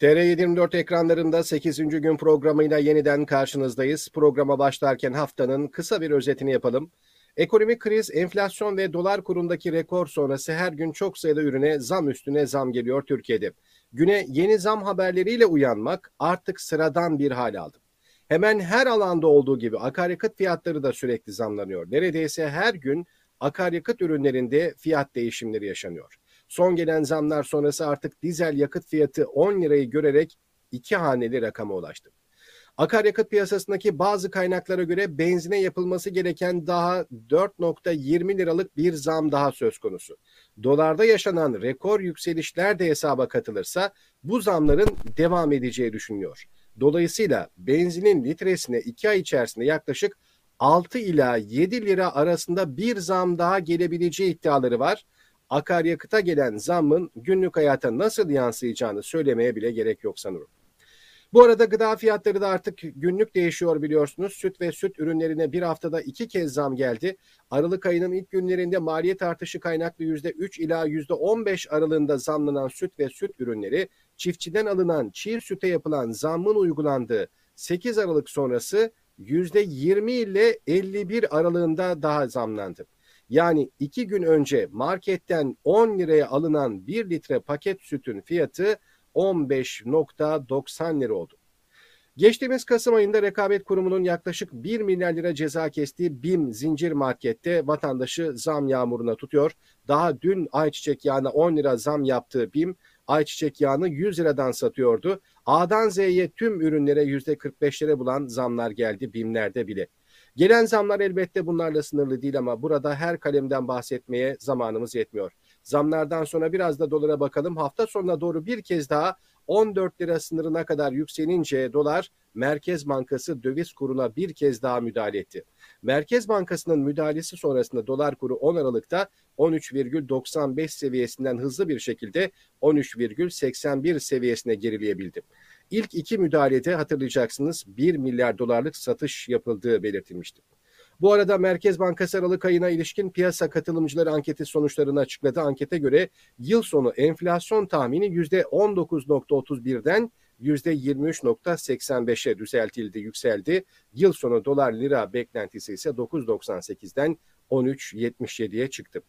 TR724 ekranlarında 8. gün programıyla yeniden karşınızdayız. Programa başlarken haftanın kısa bir özetini yapalım. Ekonomik kriz, enflasyon ve dolar kurundaki rekor sonrası her gün çok sayıda ürüne zam üstüne zam geliyor Türkiye'de. Güne yeni zam haberleriyle uyanmak artık sıradan bir hal aldı. Hemen her alanda olduğu gibi akaryakıt fiyatları da sürekli zamlanıyor. Neredeyse her gün akaryakıt ürünlerinde fiyat değişimleri yaşanıyor. Son gelen zamlar sonrası artık dizel yakıt fiyatı 10 lirayı görerek iki haneli rakama ulaştı. Akaryakıt piyasasındaki bazı kaynaklara göre benzine yapılması gereken daha 4.20 liralık bir zam daha söz konusu. Dolarda yaşanan rekor yükselişler de hesaba katılırsa bu zamların devam edeceği düşünülüyor. Dolayısıyla benzinin litresine 2 ay içerisinde yaklaşık 6 ila 7 lira arasında bir zam daha gelebileceği iddiaları var akaryakıta gelen zammın günlük hayata nasıl yansıyacağını söylemeye bile gerek yok sanırım. Bu arada gıda fiyatları da artık günlük değişiyor biliyorsunuz. Süt ve süt ürünlerine bir haftada iki kez zam geldi. Aralık ayının ilk günlerinde maliyet artışı kaynaklı %3 ila %15 aralığında zamlanan süt ve süt ürünleri çiftçiden alınan çiğ süte yapılan zammın uygulandığı 8 Aralık sonrası %20 ile 51 aralığında daha zamlandı. Yani iki gün önce marketten 10 liraya alınan 1 litre paket sütün fiyatı 15.90 lira oldu. Geçtiğimiz Kasım ayında Rekabet Kurumu'nun yaklaşık 1 milyar lira ceza kestiği BİM zincir markette vatandaşı zam yağmuruna tutuyor. Daha dün ayçiçek yağına 10 lira zam yaptığı BİM ayçiçek yağını 100 liradan satıyordu. A'dan Z'ye tüm ürünlere %45'lere bulan zamlar geldi BİM'lerde bile. Gelen zamlar elbette bunlarla sınırlı değil ama burada her kalemden bahsetmeye zamanımız yetmiyor. Zamlardan sonra biraz da dolara bakalım. Hafta sonuna doğru bir kez daha 14 lira sınırına kadar yükselince dolar Merkez Bankası döviz kuruna bir kez daha müdahale etti. Merkez Bankası'nın müdahalesi sonrasında dolar kuru 10 Aralık'ta 13,95 seviyesinden hızlı bir şekilde 13,81 seviyesine gerileyebildi. İlk iki müdahalede hatırlayacaksınız 1 milyar dolarlık satış yapıldığı belirtilmişti. Bu arada Merkez Bankası Aralık ayına ilişkin piyasa katılımcıları anketi sonuçlarını açıkladı. Ankete göre yıl sonu enflasyon tahmini %19.31'den %23.85'e düzeltildi, yükseldi. Yıl sonu dolar lira beklentisi ise 9.98'den 13.77'ye çıktı.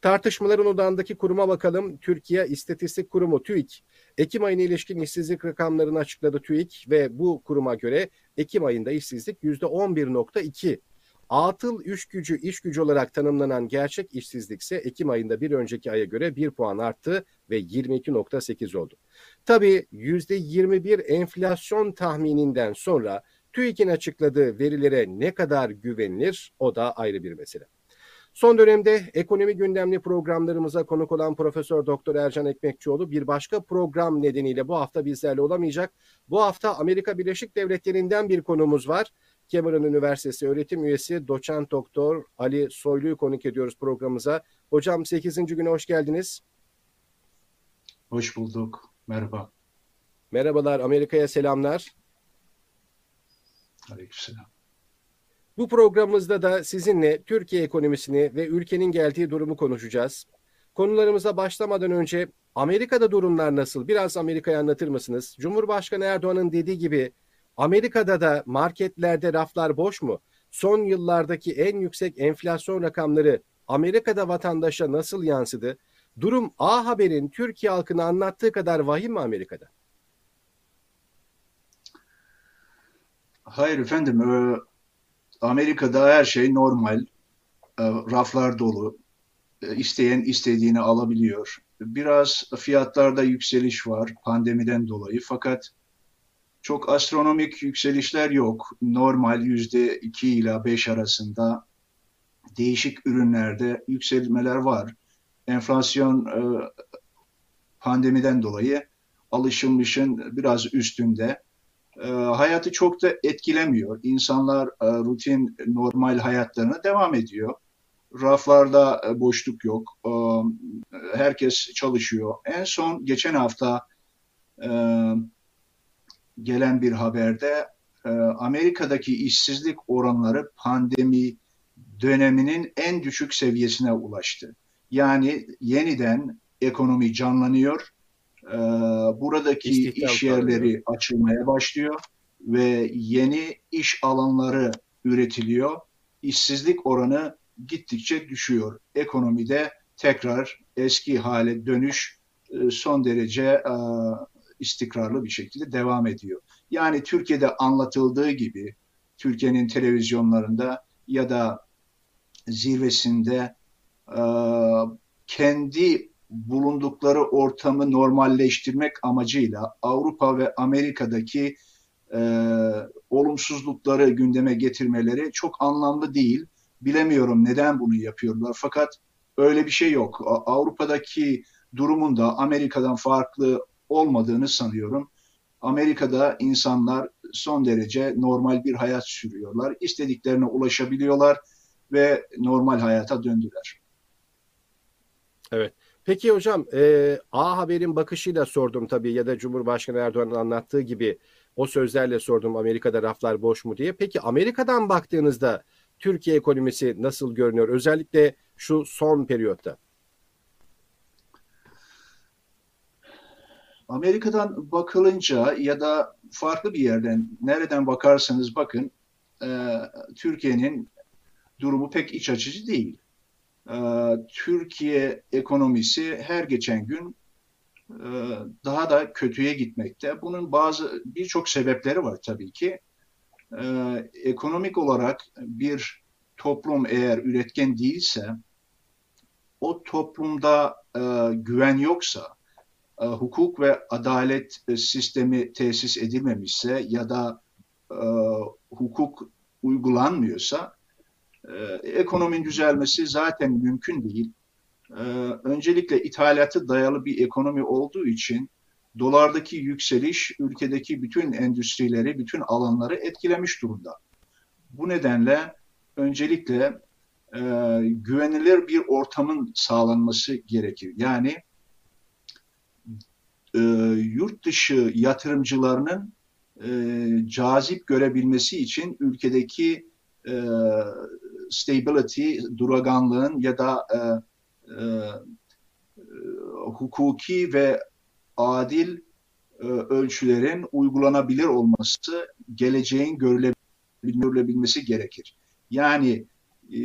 Tartışmaların odağındaki kuruma bakalım. Türkiye İstatistik Kurumu TÜİK, Ekim ayına ilişkin işsizlik rakamlarını açıkladı TÜİK ve bu kuruma göre Ekim ayında işsizlik %11.2 Atıl iş gücü iş gücü olarak tanımlanan gerçek işsizlik ise Ekim ayında bir önceki aya göre 1 puan arttı ve 22.8 oldu. Tabii %21 enflasyon tahmininden sonra TÜİK'in açıkladığı verilere ne kadar güvenilir o da ayrı bir mesele. Son dönemde ekonomi gündemli programlarımıza konuk olan Profesör Doktor Ercan Ekmekçioğlu bir başka program nedeniyle bu hafta bizlerle olamayacak. Bu hafta Amerika Birleşik Devletleri'nden bir konumuz var. Cameron Üniversitesi öğretim üyesi doçent doktor Ali Soylu'yu konuk ediyoruz programımıza. Hocam 8. güne hoş geldiniz. Hoş bulduk. Merhaba. Merhabalar. Amerika'ya selamlar. Aleykümselam. Bu programımızda da sizinle Türkiye ekonomisini ve ülkenin geldiği durumu konuşacağız. Konularımıza başlamadan önce Amerika'da durumlar nasıl? Biraz Amerika'yı anlatır mısınız? Cumhurbaşkanı Erdoğan'ın dediği gibi Amerika'da da marketlerde raflar boş mu? Son yıllardaki en yüksek enflasyon rakamları Amerika'da vatandaşa nasıl yansıdı? Durum A Haber'in Türkiye halkına anlattığı kadar vahim mi Amerika'da? Hayır efendim. Amerika'da her şey normal. E, raflar dolu. E, isteyen istediğini alabiliyor. Biraz fiyatlarda yükseliş var pandemiden dolayı. Fakat çok astronomik yükselişler yok. Normal yüzde iki ile beş arasında değişik ürünlerde yükselmeler var. Enflasyon e, pandemiden dolayı alışılmışın biraz üstünde. E, hayatı çok da etkilemiyor. İnsanlar e, rutin normal hayatlarına devam ediyor. Raflarda e, boşluk yok. E, herkes çalışıyor. En son geçen hafta e, gelen bir haberde e, Amerika'daki işsizlik oranları pandemi döneminin en düşük seviyesine ulaştı. Yani yeniden ekonomi canlanıyor. Buradaki İstihdam iş yerleri açılmaya başlıyor ve yeni iş alanları üretiliyor. İşsizlik oranı gittikçe düşüyor. Ekonomide tekrar eski hale dönüş e, son derece e, istikrarlı bir şekilde devam ediyor. Yani Türkiye'de anlatıldığı gibi Türkiye'nin televizyonlarında ya da zirvesinde e, kendi bulundukları ortamı normalleştirmek amacıyla Avrupa ve Amerika'daki e, olumsuzlukları gündeme getirmeleri çok anlamlı değil. Bilemiyorum neden bunu yapıyorlar fakat öyle bir şey yok. Avrupa'daki durumun da Amerika'dan farklı olmadığını sanıyorum. Amerika'da insanlar son derece normal bir hayat sürüyorlar. İstediklerine ulaşabiliyorlar ve normal hayata döndüler. Evet. Peki hocam e, A Haber'in bakışıyla sordum tabii ya da Cumhurbaşkanı Erdoğan'ın anlattığı gibi o sözlerle sordum Amerika'da raflar boş mu diye. Peki Amerika'dan baktığınızda Türkiye ekonomisi nasıl görünüyor? Özellikle şu son periyotta. Amerika'dan bakılınca ya da farklı bir yerden nereden bakarsanız bakın e, Türkiye'nin durumu pek iç açıcı değil. E, Türkiye ekonomisi her geçen gün e, daha da kötüye gitmekte. Bunun bazı birçok sebepleri var tabii ki. E, ekonomik olarak bir toplum eğer üretken değilse, o toplumda e, güven yoksa, e, hukuk ve adalet sistemi tesis edilmemişse ya da hukuk uygulanmıyorsa e, ekonominin düzelmesi zaten mümkün değil. E, öncelikle ithalatı dayalı bir ekonomi olduğu için dolardaki yükseliş ülkedeki bütün endüstrileri, bütün alanları etkilemiş durumda. Bu nedenle öncelikle e, güvenilir bir ortamın sağlanması gerekir. Yani e, yurt dışı yatırımcılarının e, cazip görebilmesi için ülkedeki e, stability, duraganlığın ya da e, e, hukuki ve adil e, ölçülerin uygulanabilir olması, geleceğin görülebilmesi gerekir. Yani e,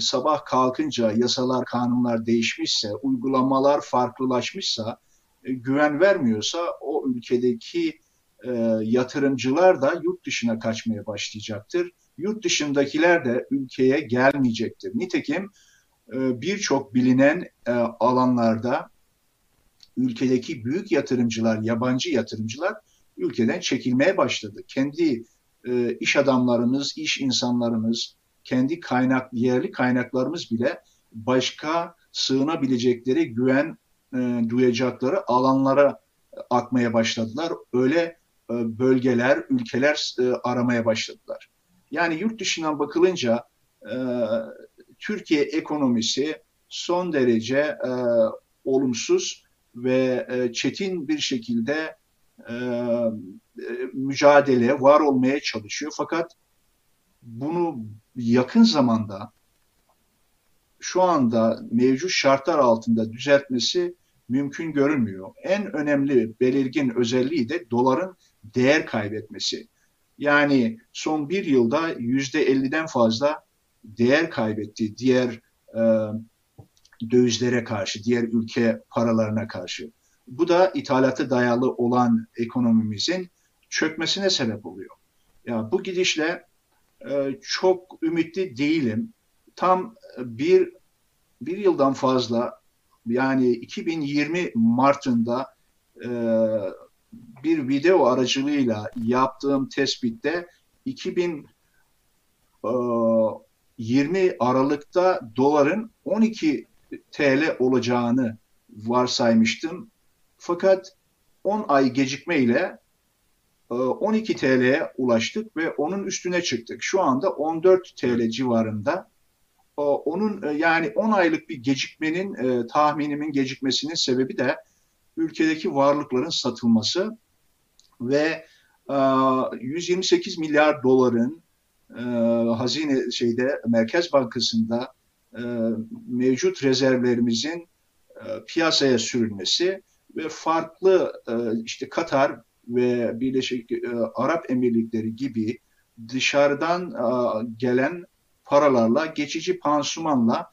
sabah kalkınca yasalar, kanunlar değişmişse, uygulamalar farklılaşmışsa, e, güven vermiyorsa o ülkedeki e, yatırımcılar da yurt dışına kaçmaya başlayacaktır. Yurt dışındakiler de ülkeye gelmeyecektir. Nitekim e, birçok bilinen e, alanlarda ülkedeki büyük yatırımcılar, yabancı yatırımcılar ülkeden çekilmeye başladı. Kendi e, iş adamlarımız, iş insanlarımız, kendi kaynak, yerli kaynaklarımız bile başka sığınabilecekleri güven duyacakları alanlara akmaya başladılar. Öyle bölgeler, ülkeler aramaya başladılar. Yani yurt dışından bakılınca e, Türkiye ekonomisi son derece e, olumsuz ve e, çetin bir şekilde e, e, mücadele, var olmaya çalışıyor. Fakat bunu yakın zamanda şu anda mevcut şartlar altında düzeltmesi mümkün görünmüyor. En önemli belirgin özelliği de doların değer kaybetmesi. Yani son bir yılda yüzde elliden fazla değer kaybetti diğer e, dövizlere karşı, diğer ülke paralarına karşı. Bu da ithalatı dayalı olan ekonomimizin çökmesine sebep oluyor. Ya bu gidişle e, çok ümitli değilim. Tam bir bir yıldan fazla yani 2020 Mart'ında e, bir video aracılığıyla yaptığım tespitte 2020 e, Aralık'ta doların 12 TL olacağını varsaymıştım. Fakat 10 ay gecikmeyle 12 e, TL'ye ulaştık ve onun üstüne çıktık. Şu anda 14 TL civarında. Onun e, yani 10 aylık bir gecikmenin tahminimin gecikmesinin sebebi de ülkedeki varlıkların satılması ve 128 milyar doların hazine şeyde Merkez Bankası'nda mevcut rezervlerimizin piyasaya sürülmesi ve farklı e, işte Katar ve Birleşik e, Arap Emirlikleri gibi dışarıdan e, gelen paralarla geçici pansumanla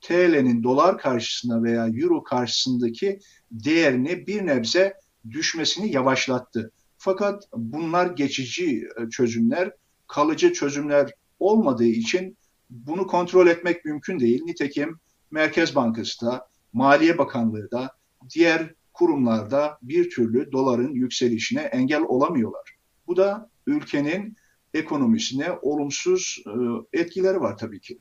TL'nin dolar karşısında veya euro karşısındaki değerini bir nebze düşmesini yavaşlattı. Fakat bunlar geçici e, çözümler, kalıcı çözümler olmadığı için bunu kontrol etmek mümkün değil. Nitekim Merkez Bankası da, Maliye Bakanlığı da, diğer kurumlarda bir türlü doların yükselişine engel olamıyorlar. Bu da ülkenin ekonomisine olumsuz e, etkileri var tabii ki.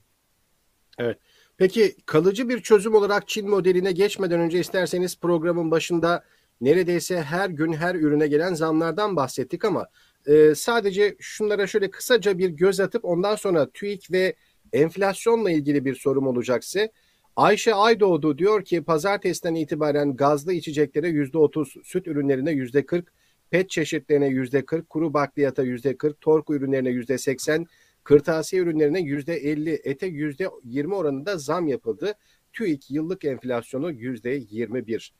Evet. Peki kalıcı bir çözüm olarak Çin modeline geçmeden önce isterseniz programın başında neredeyse her gün her ürüne gelen zamlardan bahsettik ama e, sadece şunlara şöyle kısaca bir göz atıp ondan sonra TÜİK ve enflasyonla ilgili bir sorum olacaksa Ayşe Aydoğdu diyor ki pazartesiden itibaren gazlı içeceklere %30, süt ürünlerine %40, pet çeşitlerine %40, kuru bakliyata %40, torku ürünlerine %80, kırtasiye ürünlerine %50, ete %20 oranında zam yapıldı. TÜİK yıllık enflasyonu %21.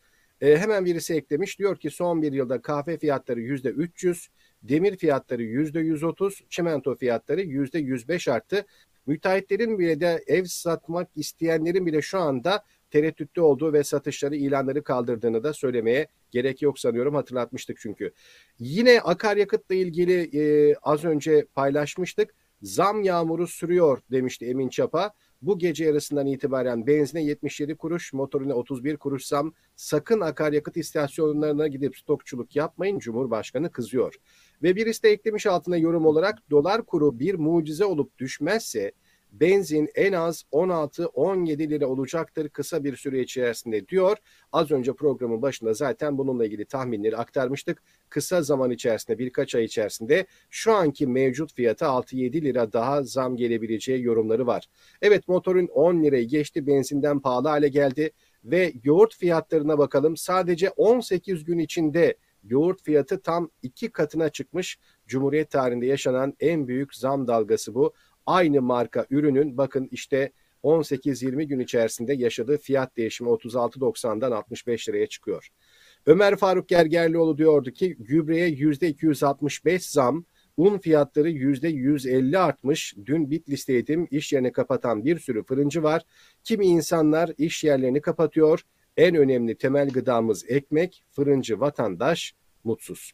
E, hemen birisi eklemiş diyor ki son bir yılda kahve fiyatları %300, demir fiyatları %130, çimento fiyatları %105 arttı. Müteahhitlerin bile de ev satmak isteyenlerin bile şu anda tereddütte olduğu ve satışları ilanları kaldırdığını da söylemeye gerek yok sanıyorum hatırlatmıştık çünkü. Yine akaryakıtla ilgili e, az önce paylaşmıştık. Zam yağmuru sürüyor demişti Emin Çapa. Bu gece yarısından itibaren benzine 77 kuruş, motorine 31 kuruş zam. Sakın akaryakıt istasyonlarına gidip stokçuluk yapmayın. Cumhurbaşkanı kızıyor. Ve birisi de eklemiş altına yorum olarak dolar kuru bir mucize olup düşmezse benzin en az 16-17 lira olacaktır kısa bir süre içerisinde diyor. Az önce programın başında zaten bununla ilgili tahminleri aktarmıştık. Kısa zaman içerisinde birkaç ay içerisinde şu anki mevcut fiyata 6-7 lira daha zam gelebileceği yorumları var. Evet motorun 10 lirayı geçti benzinden pahalı hale geldi ve yoğurt fiyatlarına bakalım. Sadece 18 gün içinde yoğurt fiyatı tam iki katına çıkmış. Cumhuriyet tarihinde yaşanan en büyük zam dalgası bu aynı marka ürünün bakın işte 18-20 gün içerisinde yaşadığı fiyat değişimi 36.90'dan 65 liraya çıkıyor. Ömer Faruk Gergerlioğlu diyordu ki gübreye %265 zam, un fiyatları %150 artmış. Dün bit listeydim iş yerini kapatan bir sürü fırıncı var. Kimi insanlar iş yerlerini kapatıyor. En önemli temel gıdamız ekmek, fırıncı vatandaş mutsuz.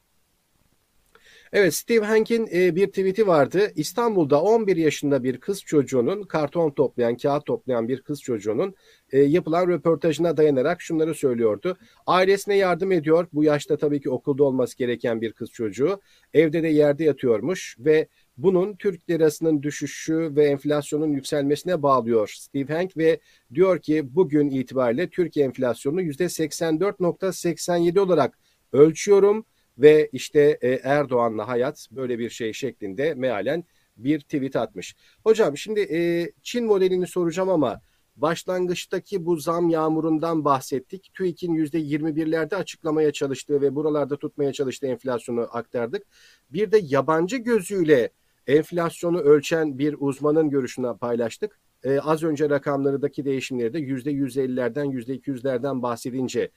Evet Steve Hank'in e, bir tweet'i vardı. İstanbul'da 11 yaşında bir kız çocuğunun karton toplayan, kağıt toplayan bir kız çocuğunun e, yapılan röportajına dayanarak şunları söylüyordu. Ailesine yardım ediyor. Bu yaşta tabii ki okulda olması gereken bir kız çocuğu. Evde de yerde yatıyormuş ve bunun Türk lirasının düşüşü ve enflasyonun yükselmesine bağlıyor Steve Hank ve diyor ki bugün itibariyle Türkiye enflasyonu %84.87 olarak ölçüyorum ve işte e, Erdoğan'la hayat böyle bir şey şeklinde mealen bir tweet atmış. Hocam şimdi e, Çin modelini soracağım ama başlangıçtaki bu zam yağmurundan bahsettik. TÜİK'in %21'lerde açıklamaya çalıştığı ve buralarda tutmaya çalıştığı enflasyonu aktardık. Bir de yabancı gözüyle enflasyonu ölçen bir uzmanın görüşünü paylaştık. Ee, az önce rakamlarındaki değişimleri de %150'lerden %200'lerden bahsedince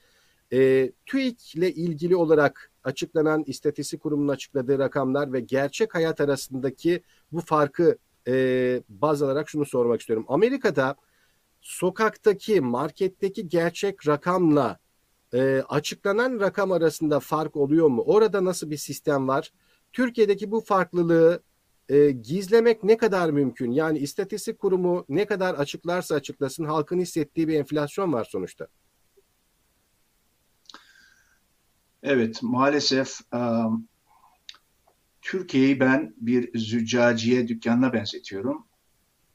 e, TÜİK ile ilgili olarak açıklanan istatistik kurumunun açıkladığı rakamlar ve gerçek hayat arasındaki bu farkı e, baz alarak şunu sormak istiyorum. Amerika'da sokaktaki, marketteki gerçek rakamla e, açıklanan rakam arasında fark oluyor mu? Orada nasıl bir sistem var? Türkiye'deki bu farklılığı e, gizlemek ne kadar mümkün? Yani istatistik kurumu ne kadar açıklarsa açıklasın halkın hissettiği bir enflasyon var sonuçta. Evet, maalesef um, Türkiye'yi ben bir züccaciye dükkanına benzetiyorum.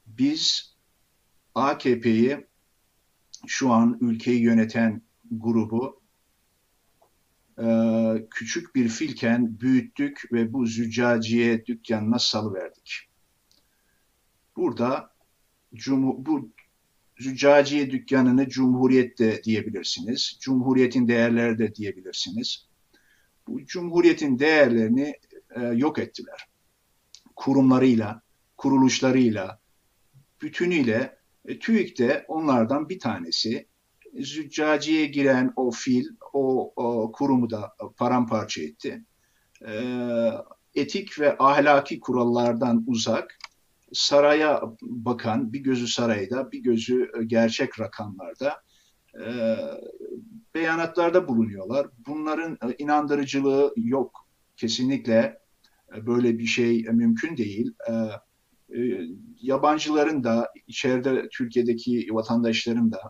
Biz AKP'yi şu an ülkeyi yöneten grubu e, küçük bir filken büyüttük ve bu züccaciye dükkanına salıverdik. Burada bu züccaciye dükkanını Cumhuriyet de diyebilirsiniz. Cumhuriyetin değerleri de diyebilirsiniz. Bu Cumhuriyetin değerlerini e, yok ettiler. Kurumlarıyla, kuruluşlarıyla, bütünüyle e, TÜİK de onlardan bir tanesi. züccaciye giren o fil o, o kurumu da paramparça etti. Ee, etik ve ahlaki kurallardan uzak saraya bakan bir gözü sarayda bir gözü gerçek rakamlarda e, beyanatlarda bulunuyorlar. Bunların e, inandırıcılığı yok. Kesinlikle e, böyle bir şey mümkün değil. E, e, yabancıların da içeride Türkiye'deki vatandaşların da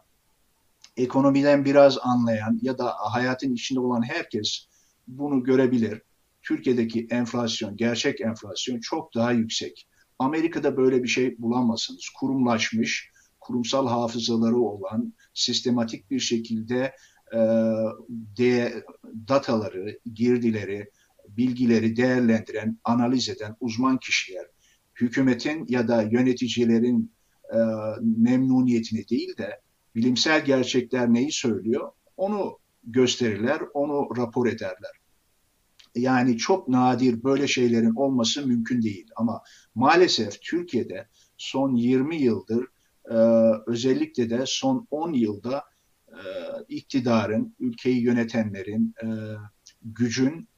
ekonomiden biraz anlayan ya da hayatın içinde olan herkes bunu görebilir. Türkiye'deki enflasyon, gerçek enflasyon çok daha yüksek. Amerika'da böyle bir şey bulamazsınız. Kurumlaşmış, kurumsal hafızaları olan, sistematik bir şekilde e, de, dataları, girdileri, bilgileri değerlendiren, analiz eden uzman kişiler, hükümetin ya da yöneticilerin e, memnuniyetini değil de bilimsel gerçekler neyi söylüyor onu gösterirler, onu rapor ederler. Yani çok nadir böyle şeylerin olması mümkün değil. Ama maalesef Türkiye'de son 20 yıldır e, özellikle de son 10 yılda e, iktidarın, ülkeyi yönetenlerin, e, gücün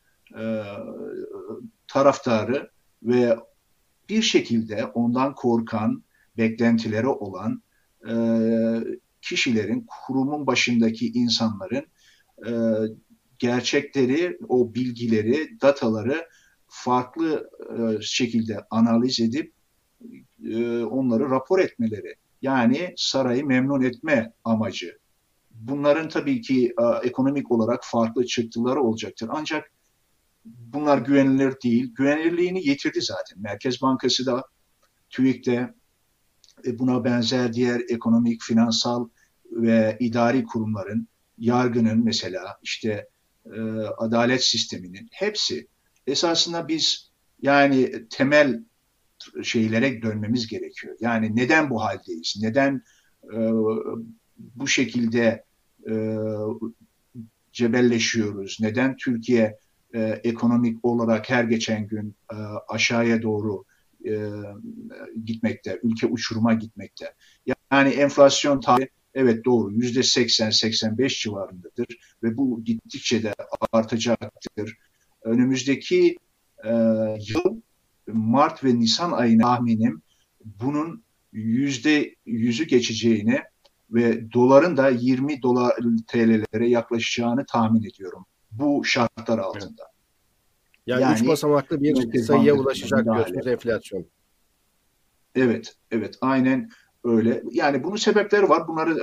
taraftarı ve bir şekilde ondan korkan, beklentileri olan kişilerin, kurumun başındaki insanların gerçekleri, o bilgileri, dataları farklı e, şekilde analiz edip e, onları rapor etmeleri. Yani sarayı memnun etme amacı. Bunların tabii ki e, ekonomik olarak farklı çıktıları olacaktır. Ancak bunlar güvenilir değil. Güvenilirliğini yitirdi zaten. Merkez Bankası da TÜİK'te buna benzer diğer ekonomik, finansal ve idari kurumların, yargının mesela işte e, adalet sisteminin hepsi esasında biz yani temel şeylere dönmemiz gerekiyor. Yani neden bu haldeyiz? Neden e, bu şekilde e, cebelleşiyoruz? Neden Türkiye e, ekonomik olarak her geçen gün e, aşağıya doğru e, gitmekte, ülke uçuruma gitmekte? Yani enflasyon tarihi evet doğru yüzde 80-85 civarındadır ve bu gittikçe de artacaktır. Önümüzdeki e, yıl Mart ve Nisan ayına tahminim bunun yüzde yüzü geçeceğini ve doların da 20 dolar TL'lere yaklaşacağını tahmin ediyorum bu şartlar altında. Yani, yani üç basamaklı bir sayıya ulaşacak diyorsunuz enflasyon. Evet, evet aynen öyle. Yani bunun sebepleri var. Bunları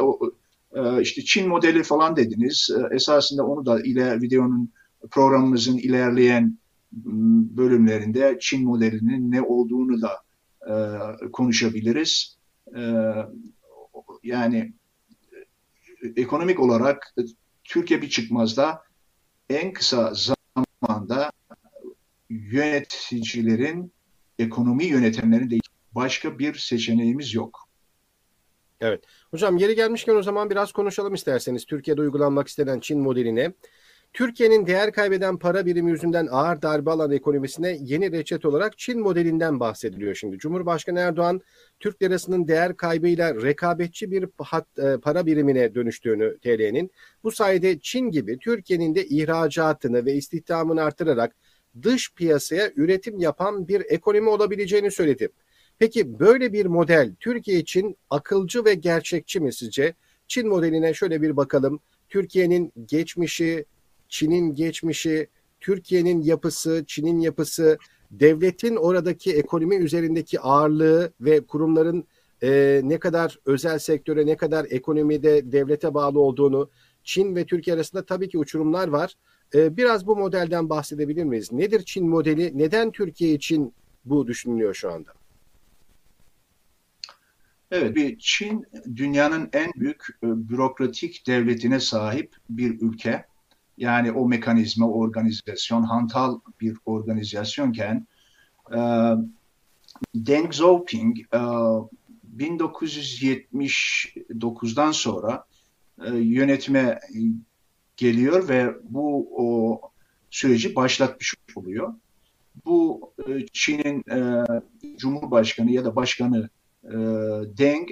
e, işte Çin modeli falan dediniz. E, esasında onu da ile videonun programımızın ilerleyen bölümlerinde Çin modelinin ne olduğunu da e, konuşabiliriz. Yani ekonomik olarak Türkiye bir çıkmazda en kısa zamanda yöneticilerin, ekonomi yönetenlerin de başka bir seçeneğimiz yok. Evet. Hocam yeri gelmişken o zaman biraz konuşalım isterseniz. Türkiye'de uygulanmak istenen Çin modeline. Türkiye'nin değer kaybeden para birimi yüzünden ağır darbe alan ekonomisine yeni reçet olarak Çin modelinden bahsediliyor şimdi. Cumhurbaşkanı Erdoğan Türk lirasının değer kaybıyla rekabetçi bir e, para birimine dönüştüğünü TL'nin bu sayede Çin gibi Türkiye'nin de ihracatını ve istihdamını artırarak dış piyasaya üretim yapan bir ekonomi olabileceğini söyledi. Peki böyle bir model Türkiye için akılcı ve gerçekçi mi sizce? Çin modeline şöyle bir bakalım. Türkiye'nin geçmişi, Çin'in geçmişi, Türkiye'nin yapısı, Çin'in yapısı, devletin oradaki ekonomi üzerindeki ağırlığı ve kurumların e, ne kadar özel sektöre, ne kadar ekonomide devlete bağlı olduğunu, Çin ve Türkiye arasında tabii ki uçurumlar var. E, biraz bu modelden bahsedebilir miyiz? Nedir Çin modeli? Neden Türkiye için bu düşünülüyor şu anda? Evet, bir Çin dünyanın en büyük e, bürokratik devletine sahip bir ülke. Yani o mekanizma, organizasyon, hantal bir organizasyonken e, Deng Xiaoping e, 1979'dan sonra e, yönetime geliyor ve bu o süreci başlatmış oluyor. Bu e, Çin'in e, Cumhurbaşkanı ya da başkanı e, Deng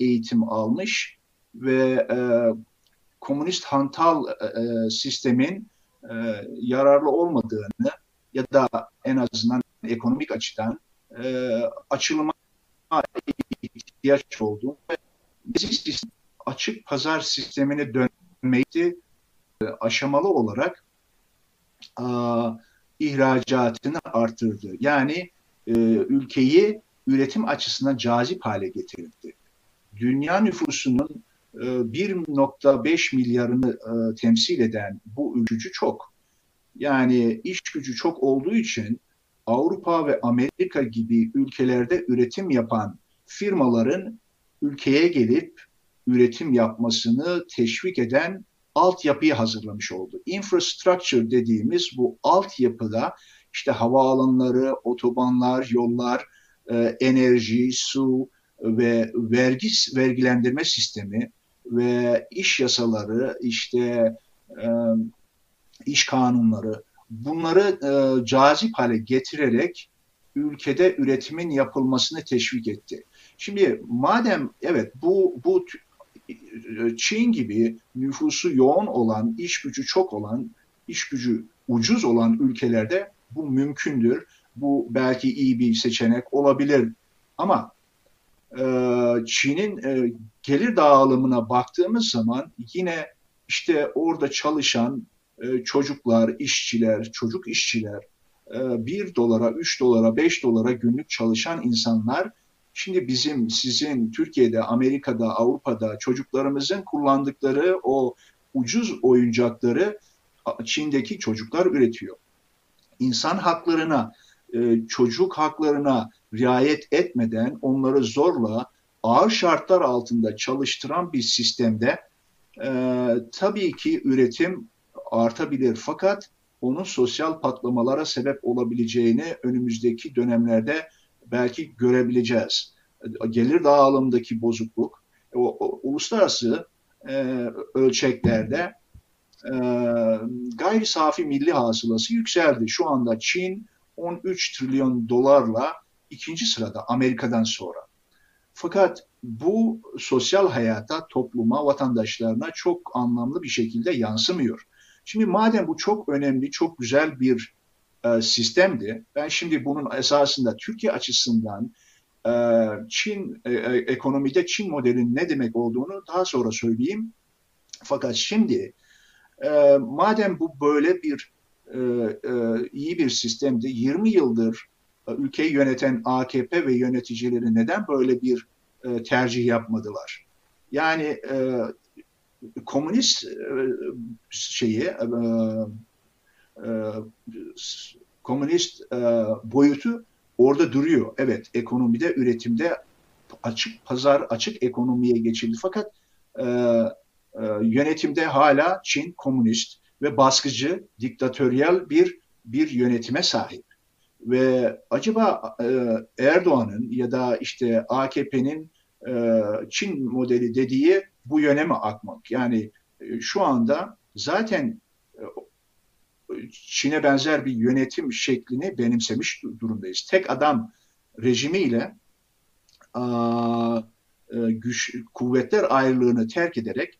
eğitim almış ve e, komünist hantal e, sistemin e, yararlı olmadığını ya da en azından ekonomik açıdan e, açılıma ihtiyaç olduğunu açık pazar sistemine dönmeyi e, aşamalı olarak a, ihracatını artırdı. Yani e, ülkeyi üretim açısından cazip hale getirdi. Dünya nüfusunun 1.5 e, milyarını e, temsil eden bu ülkücü çok. Yani iş gücü çok olduğu için Avrupa ve Amerika gibi ülkelerde üretim yapan firmaların ülkeye gelip üretim yapmasını teşvik eden altyapıyı hazırlamış oldu. Infrastructure dediğimiz bu altyapıda işte havaalanları, otobanlar, yollar, e, enerji, su ve vergi vergilendirme sistemi ve iş yasaları, işte e, iş kanunları bunları e, cazip hale getirerek ülkede üretimin yapılmasını teşvik etti. Şimdi madem evet bu bu Çin gibi nüfusu yoğun olan, iş gücü çok olan, iş gücü ucuz olan ülkelerde bu mümkündür. Bu belki iyi bir seçenek olabilir. Ama e, Çin'in e, gelir dağılımına baktığımız zaman yine işte orada çalışan e, çocuklar, işçiler, çocuk işçiler, e, 1 dolara, 3 dolara, 5 dolara günlük çalışan insanlar Şimdi bizim, sizin Türkiye'de, Amerika'da, Avrupa'da çocuklarımızın kullandıkları o ucuz oyuncakları Çin'deki çocuklar üretiyor. İnsan haklarına, e, çocuk haklarına riayet etmeden onları zorla ağır şartlar altında çalıştıran bir sistemde e, tabii ki üretim artabilir fakat onun sosyal patlamalara sebep olabileceğini önümüzdeki dönemlerde belki görebileceğiz. Gelir dağılımındaki bozukluk, o, o, uluslararası e, ölçeklerde e, gayri safi milli hasılası yükseldi. Şu anda Çin 13 trilyon dolarla ikinci sırada Amerika'dan sonra. Fakat bu sosyal hayata, topluma, vatandaşlarına çok anlamlı bir şekilde yansımıyor. Şimdi madem bu çok önemli, çok güzel bir e, sistemdi. Ben şimdi bunun esasında Türkiye açısından e, Çin e, e, ekonomide Çin modelinin ne demek olduğunu daha sonra söyleyeyim. Fakat şimdi e, madem bu böyle bir e, e, iyi bir sistemdi, 20 yıldır e, ülkeyi yöneten AKP ve yöneticileri neden böyle bir e, tercih yapmadılar? Yani e, komünist şeyi komünist boyutu orada duruyor. Evet ekonomide, üretimde açık pazar, açık ekonomiye geçildi. Fakat yönetimde hala Çin komünist ve baskıcı, diktatöryel bir bir yönetime sahip. Ve acaba e, Erdoğan'ın ya da işte AKP'nin e, Çin modeli dediği bu yöne mi akmak? Yani e, şu anda zaten Çin'e benzer bir yönetim şeklini benimsemiş durumdayız. Tek adam rejimiyle a, e, güç kuvvetler ayrılığını terk ederek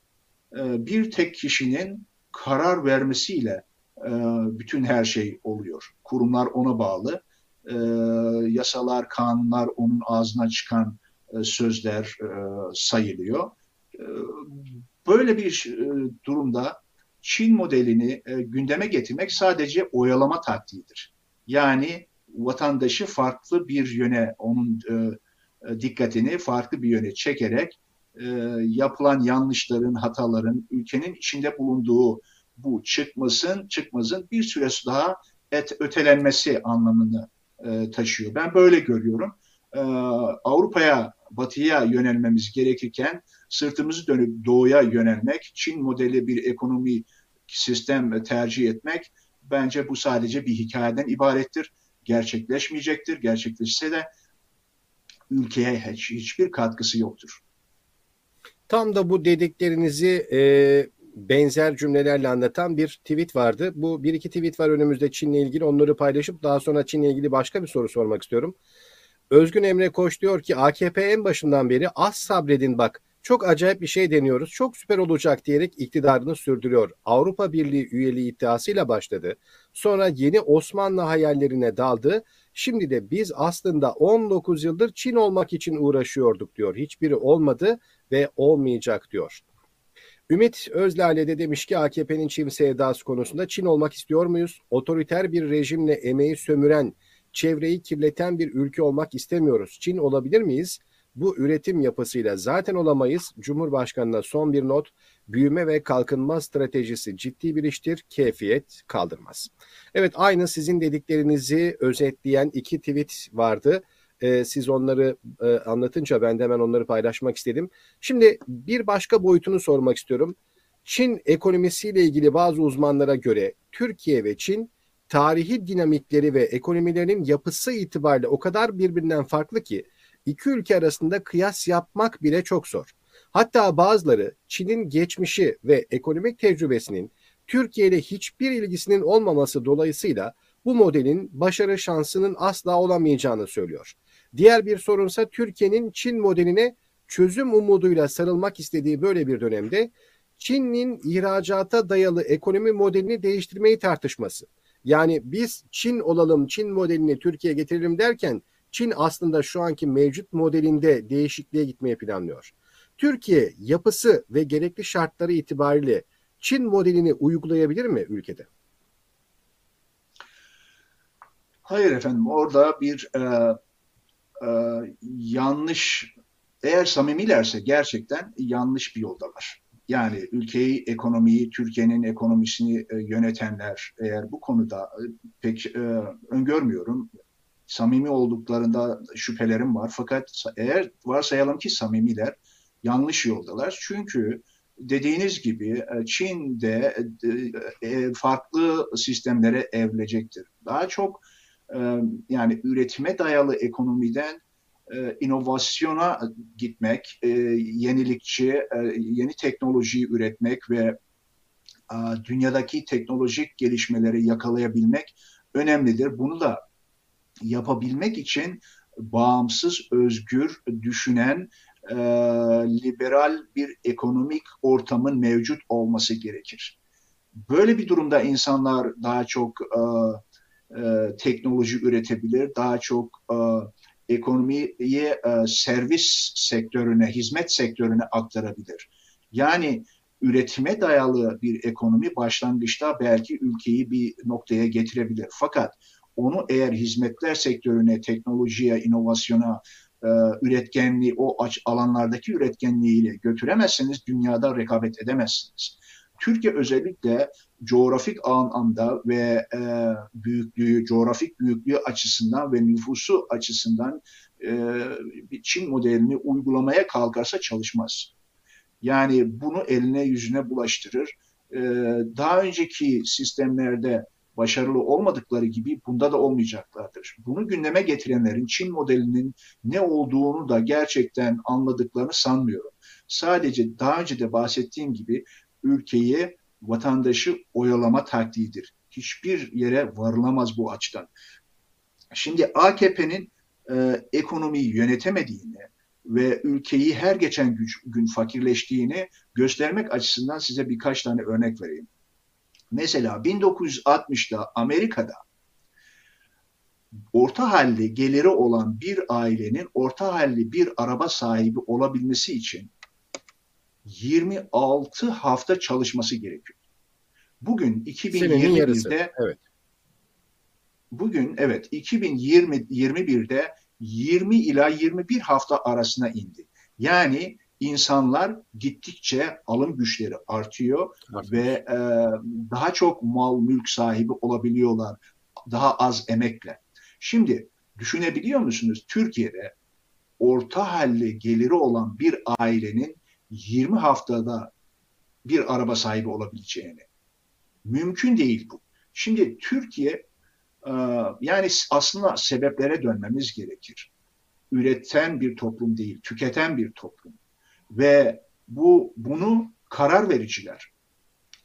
e, bir tek kişinin karar vermesiyle e, bütün her şey oluyor. Kurumlar ona bağlı. E, yasalar, kanunlar onun ağzına çıkan e, sözler e, sayılıyor. E, böyle bir e, durumda Çin modelini e, gündeme getirmek sadece oyalama taktiğidir. Yani vatandaşı farklı bir yöne, onun e, e, dikkatini farklı bir yöne çekerek e, yapılan yanlışların, hataların ülkenin içinde bulunduğu bu çıkmasın, çıkmazın bir süre daha et, ötelenmesi anlamını e, taşıyor. Ben böyle görüyorum. E, Avrupa'ya, batıya yönelmemiz gerekirken sırtımızı dönüp doğuya yönelmek, Çin modeli bir ekonomi sistem tercih etmek bence bu sadece bir hikayeden ibarettir. Gerçekleşmeyecektir. Gerçekleşse de ülkeye hiç, hiçbir katkısı yoktur. Tam da bu dediklerinizi e, benzer cümlelerle anlatan bir tweet vardı. Bu bir iki tweet var önümüzde Çin'le ilgili. Onları paylaşıp daha sonra Çin'le ilgili başka bir soru sormak istiyorum. Özgün Emre Koç diyor ki AKP en başından beri az sabredin bak çok acayip bir şey deniyoruz, çok süper olacak diyerek iktidarını sürdürüyor. Avrupa Birliği üyeliği iddiasıyla başladı. Sonra yeni Osmanlı hayallerine daldı. Şimdi de biz aslında 19 yıldır Çin olmak için uğraşıyorduk diyor. Hiçbiri olmadı ve olmayacak diyor. Ümit Özlale de demiş ki AKP'nin Çin sevdası konusunda Çin olmak istiyor muyuz? Otoriter bir rejimle emeği sömüren, çevreyi kirleten bir ülke olmak istemiyoruz. Çin olabilir miyiz? Bu üretim yapısıyla zaten olamayız. Cumhurbaşkanına son bir not. Büyüme ve kalkınma stratejisi ciddi bir iştir. Keyfiyet kaldırmaz. Evet aynı sizin dediklerinizi özetleyen iki tweet vardı. Ee, siz onları e, anlatınca ben de hemen onları paylaşmak istedim. Şimdi bir başka boyutunu sormak istiyorum. Çin ekonomisiyle ilgili bazı uzmanlara göre Türkiye ve Çin tarihi dinamikleri ve ekonomilerinin yapısı itibariyle o kadar birbirinden farklı ki iki ülke arasında kıyas yapmak bile çok zor. Hatta bazıları Çin'in geçmişi ve ekonomik tecrübesinin Türkiye ile hiçbir ilgisinin olmaması dolayısıyla bu modelin başarı şansının asla olamayacağını söylüyor. Diğer bir sorunsa Türkiye'nin Çin modeline çözüm umuduyla sarılmak istediği böyle bir dönemde Çin'in ihracata dayalı ekonomi modelini değiştirmeyi tartışması. Yani biz Çin olalım, Çin modelini Türkiye'ye getirelim derken Çin aslında şu anki mevcut modelinde değişikliğe gitmeyi planlıyor. Türkiye yapısı ve gerekli şartları itibariyle Çin modelini uygulayabilir mi ülkede? Hayır efendim orada bir e, e, yanlış eğer samimilerse gerçekten yanlış bir yoldalar. Yani ülkeyi, ekonomiyi, Türkiye'nin ekonomisini e, yönetenler eğer bu konuda e, pek e, öngörmüyorum samimi olduklarında şüphelerim var. Fakat eğer varsayalım ki samimiler yanlış yoldalar. Çünkü dediğiniz gibi e, Çin de e, e, farklı sistemlere evrilecektir. Daha çok yani üretime dayalı ekonomiden inovasyona gitmek, yenilikçi, yeni teknolojiyi üretmek ve dünyadaki teknolojik gelişmeleri yakalayabilmek önemlidir. Bunu da yapabilmek için bağımsız, özgür, düşünen, liberal bir ekonomik ortamın mevcut olması gerekir. Böyle bir durumda insanlar daha çok e, e, teknoloji üretebilir, daha çok e, ekonomiyi e, servis sektörüne, hizmet sektörüne aktarabilir. Yani üretime dayalı bir ekonomi başlangıçta belki ülkeyi bir noktaya getirebilir. Fakat onu eğer hizmetler sektörüne, teknolojiye, inovasyona, e, üretkenliği, o alanlardaki üretkenliğiyle götüremezseniz dünyada rekabet edemezsiniz. Türkiye özellikle coğrafik anlamda ve e, büyüklüğü, coğrafik büyüklüğü açısından ve nüfusu açısından e, Çin modelini uygulamaya kalkarsa çalışmaz. Yani bunu eline yüzüne bulaştırır. E, daha önceki sistemlerde başarılı olmadıkları gibi bunda da olmayacaklardır. Bunu gündeme getirenlerin Çin modelinin ne olduğunu da gerçekten anladıklarını sanmıyorum. Sadece daha önce de bahsettiğim gibi ülkeyi vatandaşı oyalama taktiğidir. Hiçbir yere varılamaz bu açıdan. Şimdi AKP'nin e, ekonomiyi yönetemediğini ve ülkeyi her geçen gün fakirleştiğini göstermek açısından size birkaç tane örnek vereyim. Mesela 1960'da Amerika'da orta halli geliri olan bir ailenin orta halli bir araba sahibi olabilmesi için 26 hafta çalışması gerekiyor. Bugün 2021'de evet. Bugün evet 2021'de 20 ila 21 hafta arasına indi. Yani insanlar gittikçe alım güçleri artıyor evet. ve e, daha çok mal mülk sahibi olabiliyorlar daha az emekle. Şimdi düşünebiliyor musunuz Türkiye'de orta halli geliri olan bir ailenin 20 haftada bir araba sahibi olabileceğini. Mümkün değil bu. Şimdi Türkiye e, yani aslında sebeplere dönmemiz gerekir. Üreten bir toplum değil, tüketen bir toplum ve bu bunu karar vericiler,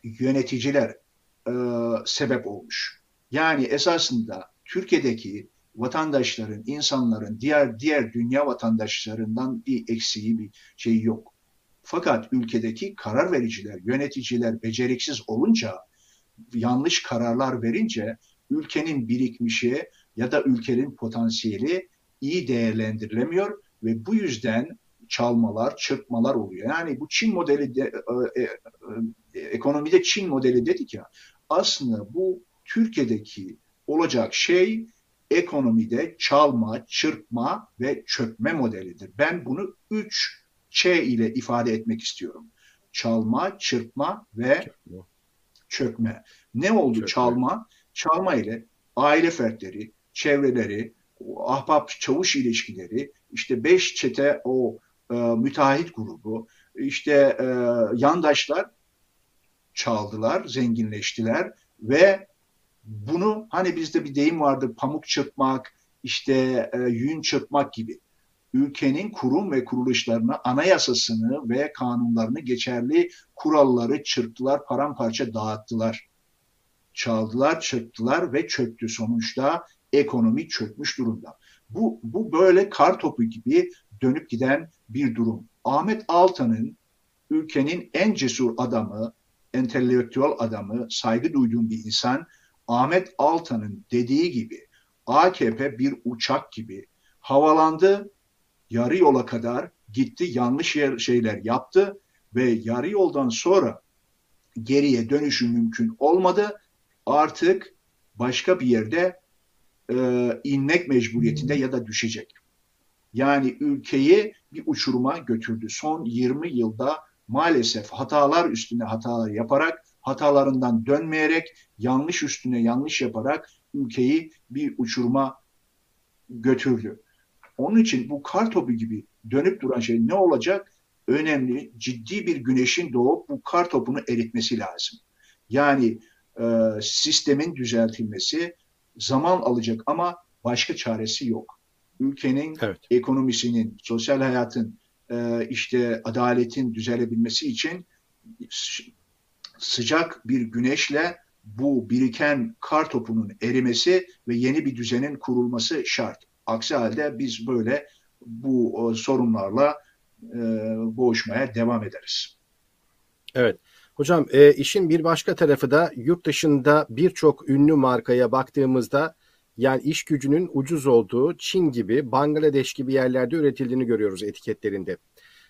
yöneticiler e, sebep olmuş. Yani esasında Türkiye'deki vatandaşların, insanların diğer diğer dünya vatandaşlarından bir eksiği bir şey yok. Fakat ülkedeki karar vericiler, yöneticiler beceriksiz olunca, yanlış kararlar verince ülkenin birikmişi ya da ülkenin potansiyeli iyi değerlendirilemiyor ve bu yüzden çalmalar, çırpmalar oluyor. Yani bu Çin modeli de, e, e, e, ekonomide Çin modeli dedik ya. Aslında bu Türkiye'deki olacak şey ekonomide çalma, çırpma ve çökme modelidir. Ben bunu üç Ç ile ifade etmek istiyorum. Çalma, çırpma ve çökme. Ne oldu çökme. çalma? Çalma ile aile fertleri, çevreleri, ahbap çavuş ilişkileri, işte beş çete o e, müteahhit grubu, işte e, yandaşlar çaldılar, zenginleştiler ve bunu hani bizde bir deyim vardır pamuk çırpmak, işte e, yün çırpmak gibi. Ülkenin kurum ve kuruluşlarını, anayasasını ve kanunlarını geçerli kuralları çırptılar, paramparça dağıttılar. Çaldılar, çırptılar ve çöktü. Sonuçta ekonomi çökmüş durumda. Bu, bu böyle kar topu gibi dönüp giden bir durum. Ahmet Altan'ın ülkenin en cesur adamı, entelektüel adamı, saygı duyduğum bir insan Ahmet Altan'ın dediği gibi AKP bir uçak gibi havalandı, yarı yola kadar gitti, yanlış yer, şeyler yaptı ve yarı yoldan sonra geriye dönüşü mümkün olmadı. Artık başka bir yerde e, inmek mecburiyetinde ya da düşecek. Yani ülkeyi bir uçuruma götürdü. Son 20 yılda maalesef hatalar üstüne hatalar yaparak, hatalarından dönmeyerek, yanlış üstüne yanlış yaparak ülkeyi bir uçuruma götürdü. Onun için bu kar topu gibi dönüp duran şey ne olacak? Önemli, ciddi bir güneşin doğup bu kar topunu eritmesi lazım. Yani e, sistemin düzeltilmesi zaman alacak ama başka çaresi yok. Ülkenin evet. ekonomisinin, sosyal hayatın, e, işte adaletin düzelebilmesi için sıcak bir güneşle bu biriken kar topunun erimesi ve yeni bir düzenin kurulması şart. Aksi halde biz böyle bu sorunlarla e, boğuşmaya devam ederiz. Evet. Hocam e, işin bir başka tarafı da yurt dışında birçok ünlü markaya baktığımızda yani iş gücünün ucuz olduğu Çin gibi, Bangladeş gibi yerlerde üretildiğini görüyoruz etiketlerinde.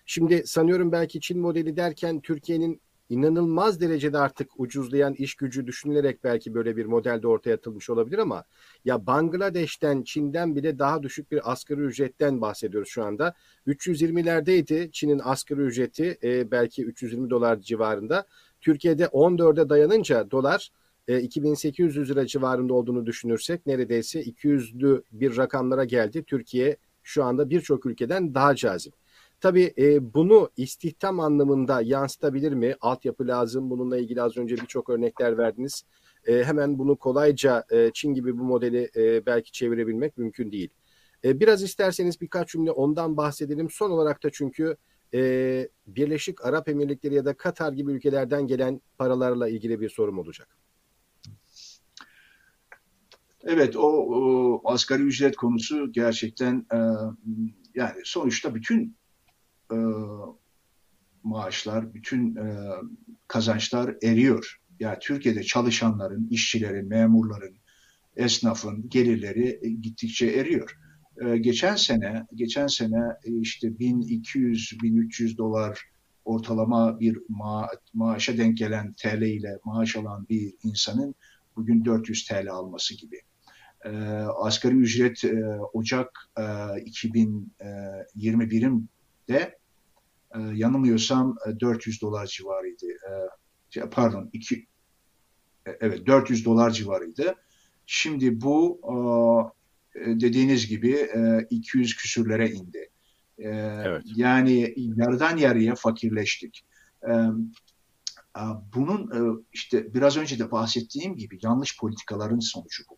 Şimdi sanıyorum belki Çin modeli derken Türkiye'nin inanılmaz derecede artık ucuzlayan iş gücü düşünülerek belki böyle bir modelde ortaya atılmış olabilir ama ya Bangladeş'ten, Çin'den bile daha düşük bir asgari ücretten bahsediyoruz şu anda. 320'lerdeydi Çin'in asgari ücreti e, belki 320 dolar civarında. Türkiye'de 14'e dayanınca dolar e, 2800 lira civarında olduğunu düşünürsek neredeyse 200'lü bir rakamlara geldi. Türkiye şu anda birçok ülkeden daha cazip. Tabii e, bunu istihdam anlamında yansıtabilir mi? Altyapı lazım. Bununla ilgili az önce birçok örnekler verdiniz. E, hemen bunu kolayca e, Çin gibi bu modeli e, belki çevirebilmek mümkün değil. E, biraz isterseniz birkaç cümle ondan bahsedelim. Son olarak da çünkü e, Birleşik Arap Emirlikleri ya da Katar gibi ülkelerden gelen paralarla ilgili bir sorum olacak. Evet, o, o asgari ücret konusu gerçekten e, yani sonuçta bütün e, maaşlar, bütün e, kazançlar eriyor. Yani Türkiye'de çalışanların, işçilerin, memurların, esnafın gelirleri e, gittikçe eriyor. E, geçen sene, geçen sene e, işte 1200-1300 dolar ortalama bir ma maaşa denk gelen TL ile maaş alan bir insanın bugün 400 TL alması gibi. E, asgari ücret e, Ocak e, 2021'in de e, yanılmıyorsam 400 e, dolar civarıydı. E, pardon, iki, e, evet 400 dolar civarıydı. Şimdi bu e, dediğiniz gibi e, 200 küsürlere indi. E, evet. Yani yarıdan yarıya fakirleştik. E, bunun e, işte biraz önce de bahsettiğim gibi yanlış politikaların sonucu bu.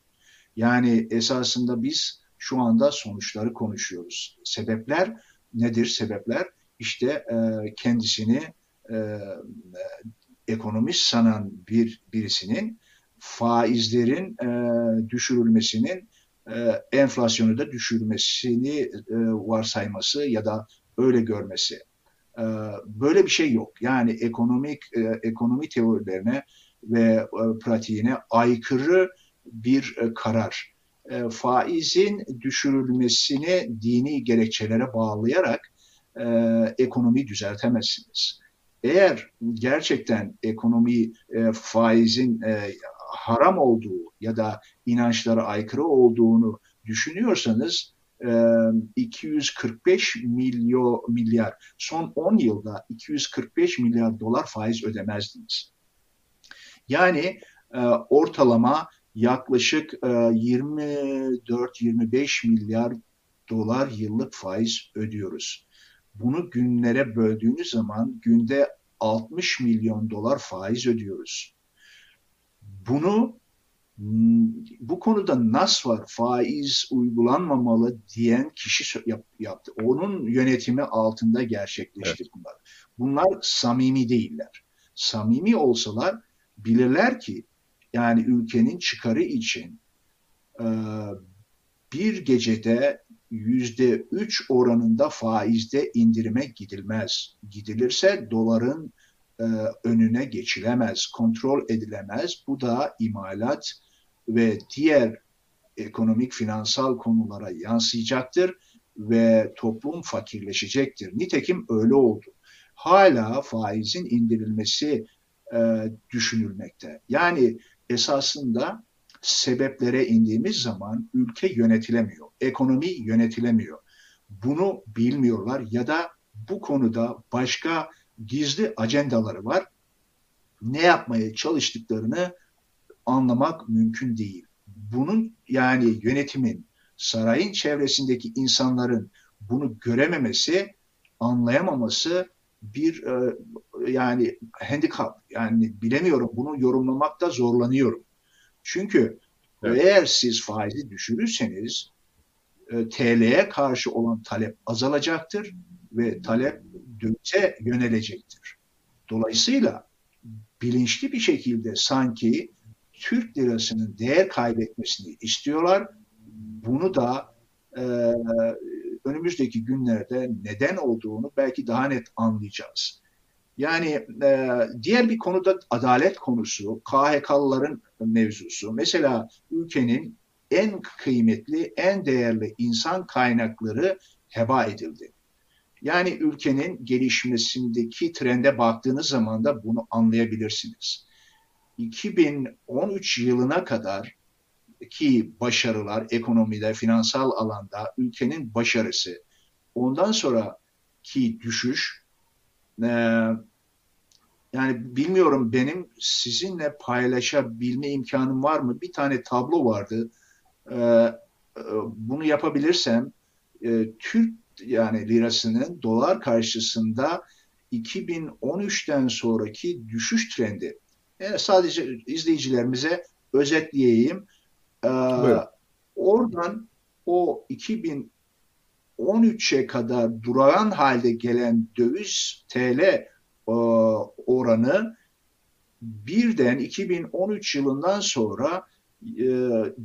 Yani esasında biz şu anda sonuçları konuşuyoruz. Sebepler nedir sebepler? İşte e, kendisini e, ekonomist sanan bir birisinin faizlerin e, düşürülmesinin e, enflasyonu da düşürmesini e, varsayması ya da öyle görmesi. E, böyle bir şey yok. Yani ekonomik e, ekonomi teorilerine ve e, pratiğine aykırı bir e, karar. E, faizin düşürülmesini dini gerekçelere bağlayarak e, ekonomiyi düzeltemezsiniz. Eğer gerçekten ekonomi e, faizin e, haram olduğu ya da inançlara aykırı olduğunu düşünüyorsanız 245 milyon milyar son 10 yılda 245 milyar dolar faiz ödemezdiniz. Yani ortalama yaklaşık 24-25 milyar dolar yıllık faiz ödüyoruz. Bunu günlere böldüğünüz zaman günde 60 milyon dolar faiz ödüyoruz. Bunu bu konuda nas var, faiz uygulanmamalı diyen kişi yap, yaptı. Onun yönetimi altında gerçekleşti evet. bunlar. Bunlar samimi değiller. Samimi olsalar bilirler ki yani ülkenin çıkarı için bir gecede yüzde üç oranında faizde indirime gidilmez. Gidilirse doların e, önüne geçilemez, kontrol edilemez. Bu da imalat ve diğer ekonomik finansal konulara yansıyacaktır ve toplum fakirleşecektir. Nitekim öyle oldu. Hala faizin indirilmesi e, düşünülmekte. Yani esasında sebeplere indiğimiz zaman ülke yönetilemiyor, ekonomi yönetilemiyor. Bunu bilmiyorlar ya da bu konuda başka gizli acendaları var. Ne yapmaya çalıştıklarını anlamak mümkün değil. Bunun yani yönetimin, sarayın çevresindeki insanların bunu görememesi, anlayamaması bir e, yani handikap yani bilemiyorum bunu yorumlamakta zorlanıyorum. Çünkü evet. eğer siz faizi düşürürseniz e, TL'ye karşı olan talep azalacaktır ve talep dövize yönelecektir. Dolayısıyla bilinçli bir şekilde sanki Türk lirasının değer kaybetmesini istiyorlar. Bunu da e, önümüzdeki günlerde neden olduğunu belki daha net anlayacağız. Yani e, diğer bir konuda adalet konusu, KHK'lıların mevzusu. Mesela ülkenin en kıymetli, en değerli insan kaynakları heba edildi. Yani ülkenin gelişmesindeki trende baktığınız zaman da bunu anlayabilirsiniz. 2013 yılına kadar ki başarılar ekonomide, finansal alanda ülkenin başarısı. Ondan sonra ki düşüş yani bilmiyorum benim sizinle paylaşabilme imkanım var mı? Bir tane tablo vardı. E, e, bunu yapabilirsem e, Türk yani lirasının dolar karşısında 2013'ten sonraki düşüş trendi. Yani sadece izleyicilerimize özetleyeyim. Ee, oradan o 2013'e kadar durağan halde gelen döviz TL e, oranı birden 2013 yılından sonra e,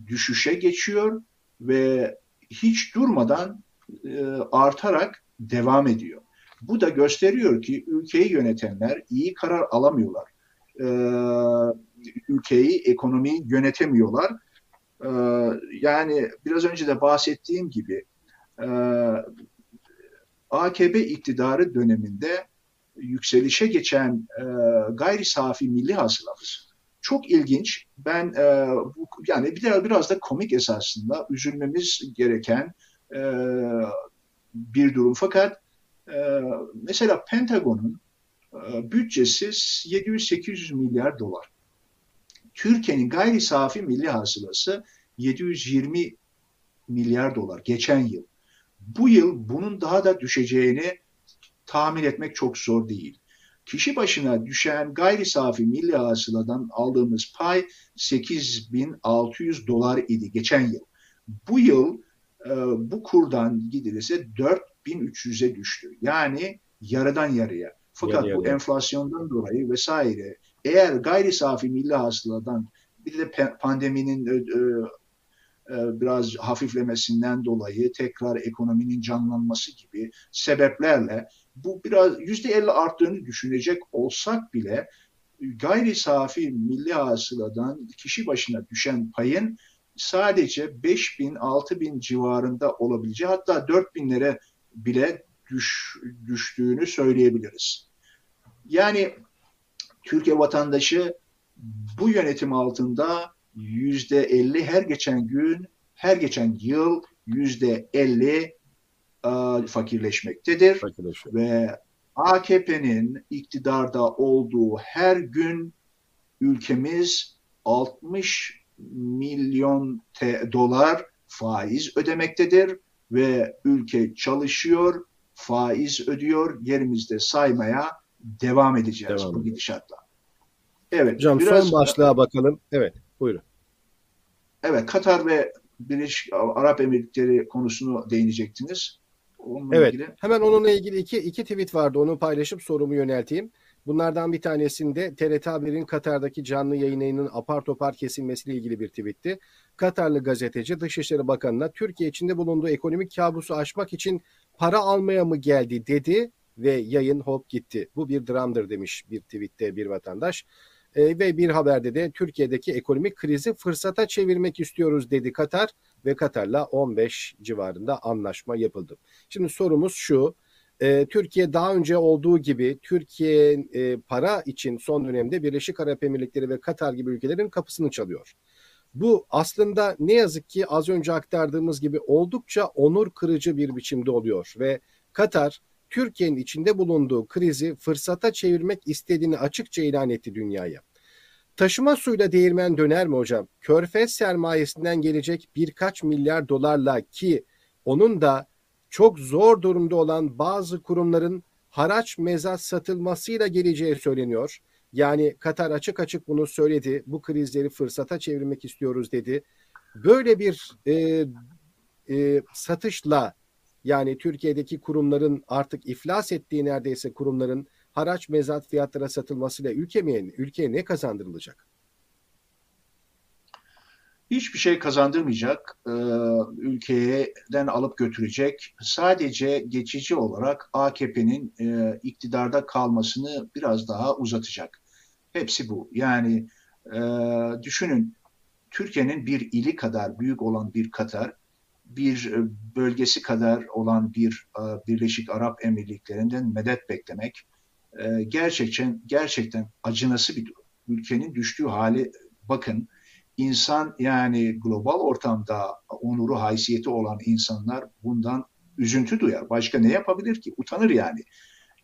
düşüşe geçiyor ve hiç durmadan e, artarak devam ediyor. Bu da gösteriyor ki ülkeyi yönetenler iyi karar alamıyorlar. E, ülkeyi, ekonomiyi yönetemiyorlar. E, yani biraz önce de bahsettiğim gibi e, AKP iktidarı döneminde yükselişe geçen e, gayri safi milli hasılamız çok ilginç. Ben e, bu, yani bir de biraz da komik esasında üzülmemiz gereken e, bir durum. Fakat e, mesela Pentagon'un e, bütçesi 700-800 milyar dolar. Türkiye'nin gayri safi milli hasılası 720 milyar dolar geçen yıl. Bu yıl bunun daha da düşeceğini tahmin etmek çok zor değil. Kişi başına düşen gayri safi milli hasıladan aldığımız pay 8600 dolar idi geçen yıl. Bu yıl e, bu kurdan gidilirse 4300'e düştü. Yani yarıdan yarıya. Fakat yarı, bu yarı. enflasyondan dolayı vesaire eğer gayri safi milli hasıladan bir de pandeminin e, e, biraz hafiflemesinden dolayı tekrar ekonominin canlanması gibi sebeplerle bu biraz yüzde elli arttığını düşünecek olsak bile gayri safi milli hasıladan kişi başına düşen payın sadece 5 bin, 6 bin civarında olabileceği hatta 4 binlere bile düş, düştüğünü söyleyebiliriz. Yani Türkiye vatandaşı bu yönetim altında yüzde 50 her geçen gün, her geçen yıl yüzde 50 fakirleşmektedir. Ve AKP'nin iktidarda olduğu her gün ülkemiz 60 milyon dolar faiz ödemektedir ve ülke çalışıyor, faiz ödüyor, yerimizde saymaya devam edeceğiz devam bu gidişatla. Evet. Hocam biraz, son başlığa bakalım. Evet, buyurun. Evet, Katar ve Birleşik Arap Emirlikleri konusunu değinecektiniz. Onunla evet. Ilgili. Hemen onunla ilgili iki, iki tweet vardı. Onu paylaşıp sorumu yönelteyim. Bunlardan bir tanesinde TRT Haber'in Katar'daki canlı yayınının apar topar kesilmesiyle ilgili bir tweetti. Katarlı gazeteci Dışişleri Bakanı'na Türkiye içinde bulunduğu ekonomik kabusu aşmak için para almaya mı geldi dedi ve yayın hop gitti. Bu bir dramdır demiş bir tweette bir vatandaş. E, ve bir haberde de Türkiye'deki ekonomik krizi fırsata çevirmek istiyoruz dedi Katar ve Katar'la 15 civarında anlaşma yapıldı. Şimdi sorumuz şu. E, Türkiye daha önce olduğu gibi Türkiye e, para için son dönemde Birleşik Arap Emirlikleri ve Katar gibi ülkelerin kapısını çalıyor. Bu aslında ne yazık ki az önce aktardığımız gibi oldukça onur kırıcı bir biçimde oluyor ve Katar Türkiye'nin içinde bulunduğu krizi fırsata çevirmek istediğini açıkça ilan etti dünyaya. Taşıma suyla değirmen döner mi hocam? Körfez sermayesinden gelecek birkaç milyar dolarla ki onun da çok zor durumda olan bazı kurumların haraç mezat satılmasıyla geleceği söyleniyor. Yani Katar açık açık bunu söyledi. Bu krizleri fırsata çevirmek istiyoruz dedi. Böyle bir e, e, satışla yani Türkiye'deki kurumların artık iflas ettiği neredeyse kurumların haraç mezat fiyatlara satılmasıyla ülke ülkeye ne kazandırılacak? Hiçbir şey kazandırmayacak, e, ülkeden alıp götürecek. Sadece geçici olarak AKP'nin e, iktidarda kalmasını biraz daha uzatacak. Hepsi bu. Yani e, düşünün Türkiye'nin bir ili kadar büyük olan bir Katar, bir bölgesi kadar olan bir Birleşik Arap Emirlikleri'nden medet beklemek e, gerçekten gerçekten acınası bir durum. Ülkenin düştüğü hali bakın insan yani global ortamda onuru haysiyeti olan insanlar bundan üzüntü duyar. Başka ne yapabilir ki? Utanır yani.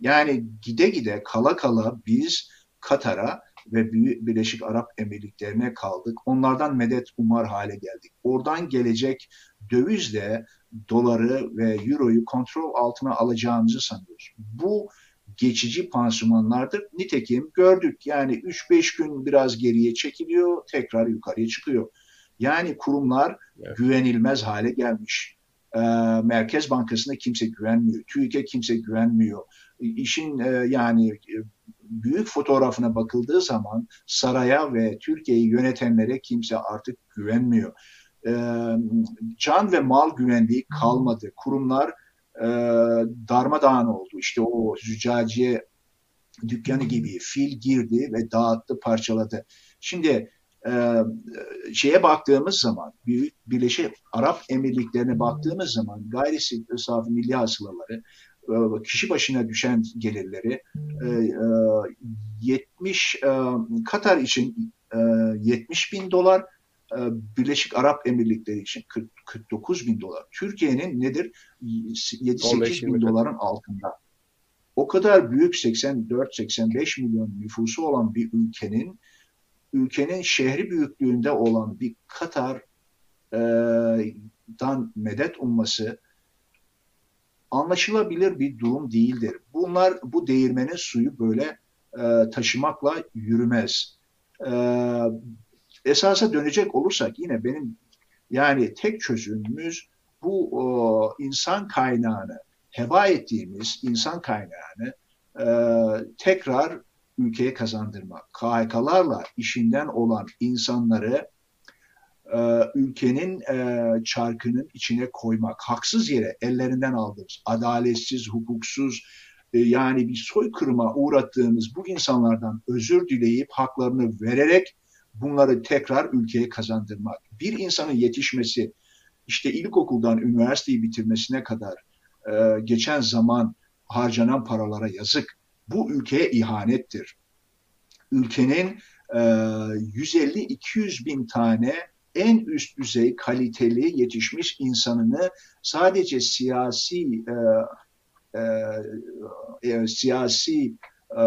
Yani gide gide kala kala biz Katar'a ve Birleşik Arap Emirlikleri'ne kaldık. Onlardan medet umar hale geldik. Oradan gelecek dövizle doları ve euroyu kontrol altına alacağımızı sanıyoruz. Bu geçici pansumanlardır. Nitekim gördük yani 3-5 gün biraz geriye çekiliyor, tekrar yukarıya çıkıyor. Yani kurumlar evet. güvenilmez hale gelmiş. Ee, Merkez Bankası'na kimse güvenmiyor. TÜİK'e kimse güvenmiyor. İşin e, yani e, büyük fotoğrafına bakıldığı zaman saraya ve Türkiye'yi yönetenlere kimse artık güvenmiyor. Ee, can ve mal güvenliği kalmadı. Kurumlar e, darmadağın oldu. İşte o züccaciye dükkanı gibi fil girdi ve dağıttı, parçaladı. Şimdi e, şeye baktığımız zaman, Büyük Birleşik Arap Emirlikleri'ne baktığımız zaman gayri safi milli hasılaları, e, kişi başına düşen gelirleri e, 70 e, Katar için 70 bin dolar, e, Birleşik Arap Emirlikleri için 40, 49 bin dolar. Türkiye'nin nedir? 7-8 bin doların altında. O kadar büyük 84-85 milyon nüfusu olan bir ülkenin ülkenin şehri büyüklüğünde olan bir Katar'dan e, medet umması anlaşılabilir bir durum değildir. Bunlar bu değirmenin suyu böyle e, taşımakla yürümez. E, esasa dönecek olursak yine benim yani tek çözümümüz bu o, insan kaynağını heba ettiğimiz insan kaynağını e, tekrar ülkeye kazandırmak. KHK'larla işinden olan insanları e, ülkenin e, çarkının içine koymak. Haksız yere ellerinden aldığımız, adaletsiz, hukuksuz e, yani bir soykırıma uğrattığımız bu insanlardan özür dileyip haklarını vererek bunları tekrar ülkeye kazandırmak. Bir insanın yetişmesi işte ilkokuldan üniversiteyi bitirmesine kadar e, geçen zaman harcanan paralara yazık. Bu ülkeye ihanettir. Ülkenin e, 150-200 bin tane en üst düzey kaliteli yetişmiş insanını sadece siyasi e, e, e, siyasi e,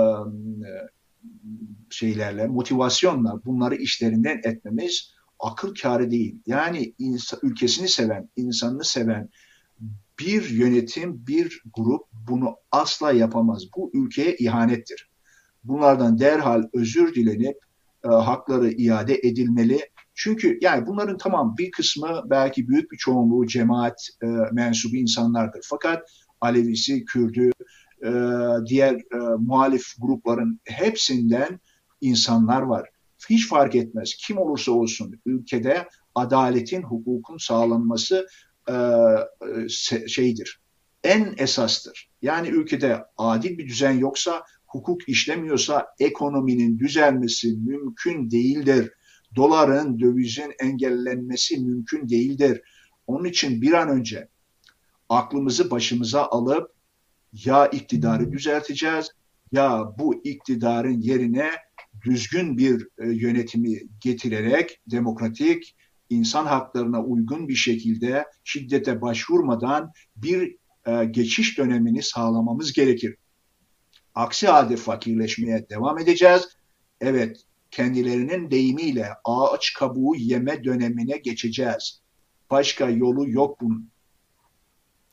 şeylerle, motivasyonla bunları işlerinden etmemiz akıl kârı değil. Yani insan, ülkesini seven, insanını seven bir yönetim, bir grup bunu asla yapamaz. Bu ülkeye ihanettir. Bunlardan derhal özür dilenip e, hakları iade edilmeli. Çünkü yani bunların tamam bir kısmı belki büyük bir çoğunluğu cemaat e, mensubu insanlardır. Fakat Alevisi, Kürdü, e, diğer e, muhalif grupların hepsinden insanlar var. Hiç fark etmez kim olursa olsun ülkede adaletin, hukukun sağlanması e, şeydir. En esastır. Yani ülkede adil bir düzen yoksa, hukuk işlemiyorsa ekonominin düzelmesi mümkün değildir. Doların, dövizin engellenmesi mümkün değildir. Onun için bir an önce aklımızı başımıza alıp ya iktidarı düzelteceğiz ya bu iktidarın yerine düzgün bir e, yönetimi getirerek demokratik insan haklarına uygun bir şekilde şiddete başvurmadan bir e, geçiş dönemini sağlamamız gerekir. Aksi halde fakirleşmeye devam edeceğiz. Evet, kendilerinin deyimiyle ağaç kabuğu yeme dönemine geçeceğiz. Başka yolu yok bunun.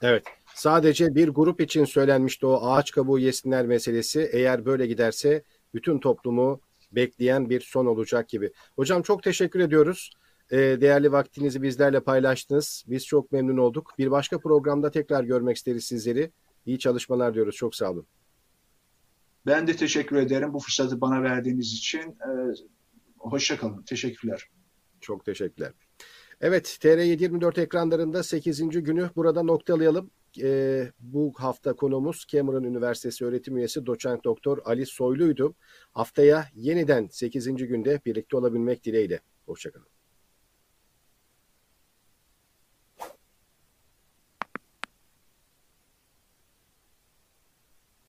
Evet. Sadece bir grup için söylenmişti o ağaç kabuğu yesinler meselesi. Eğer böyle giderse bütün toplumu bekleyen bir son olacak gibi. Hocam çok teşekkür ediyoruz. Ee, değerli vaktinizi bizlerle paylaştınız. Biz çok memnun olduk. Bir başka programda tekrar görmek isteriz sizleri. İyi çalışmalar diyoruz. Çok sağ olun. Ben de teşekkür ederim bu fırsatı bana verdiğiniz için. Ee, Hoşçakalın. Teşekkürler. Çok teşekkürler. Evet, TR724 ekranlarında 8. günü burada noktalayalım. Ee, bu hafta konumuz Cameron Üniversitesi öğretim üyesi doçent doktor Ali Soylu'ydu. Haftaya yeniden 8. günde birlikte olabilmek dileğiyle. Hoşçakalın.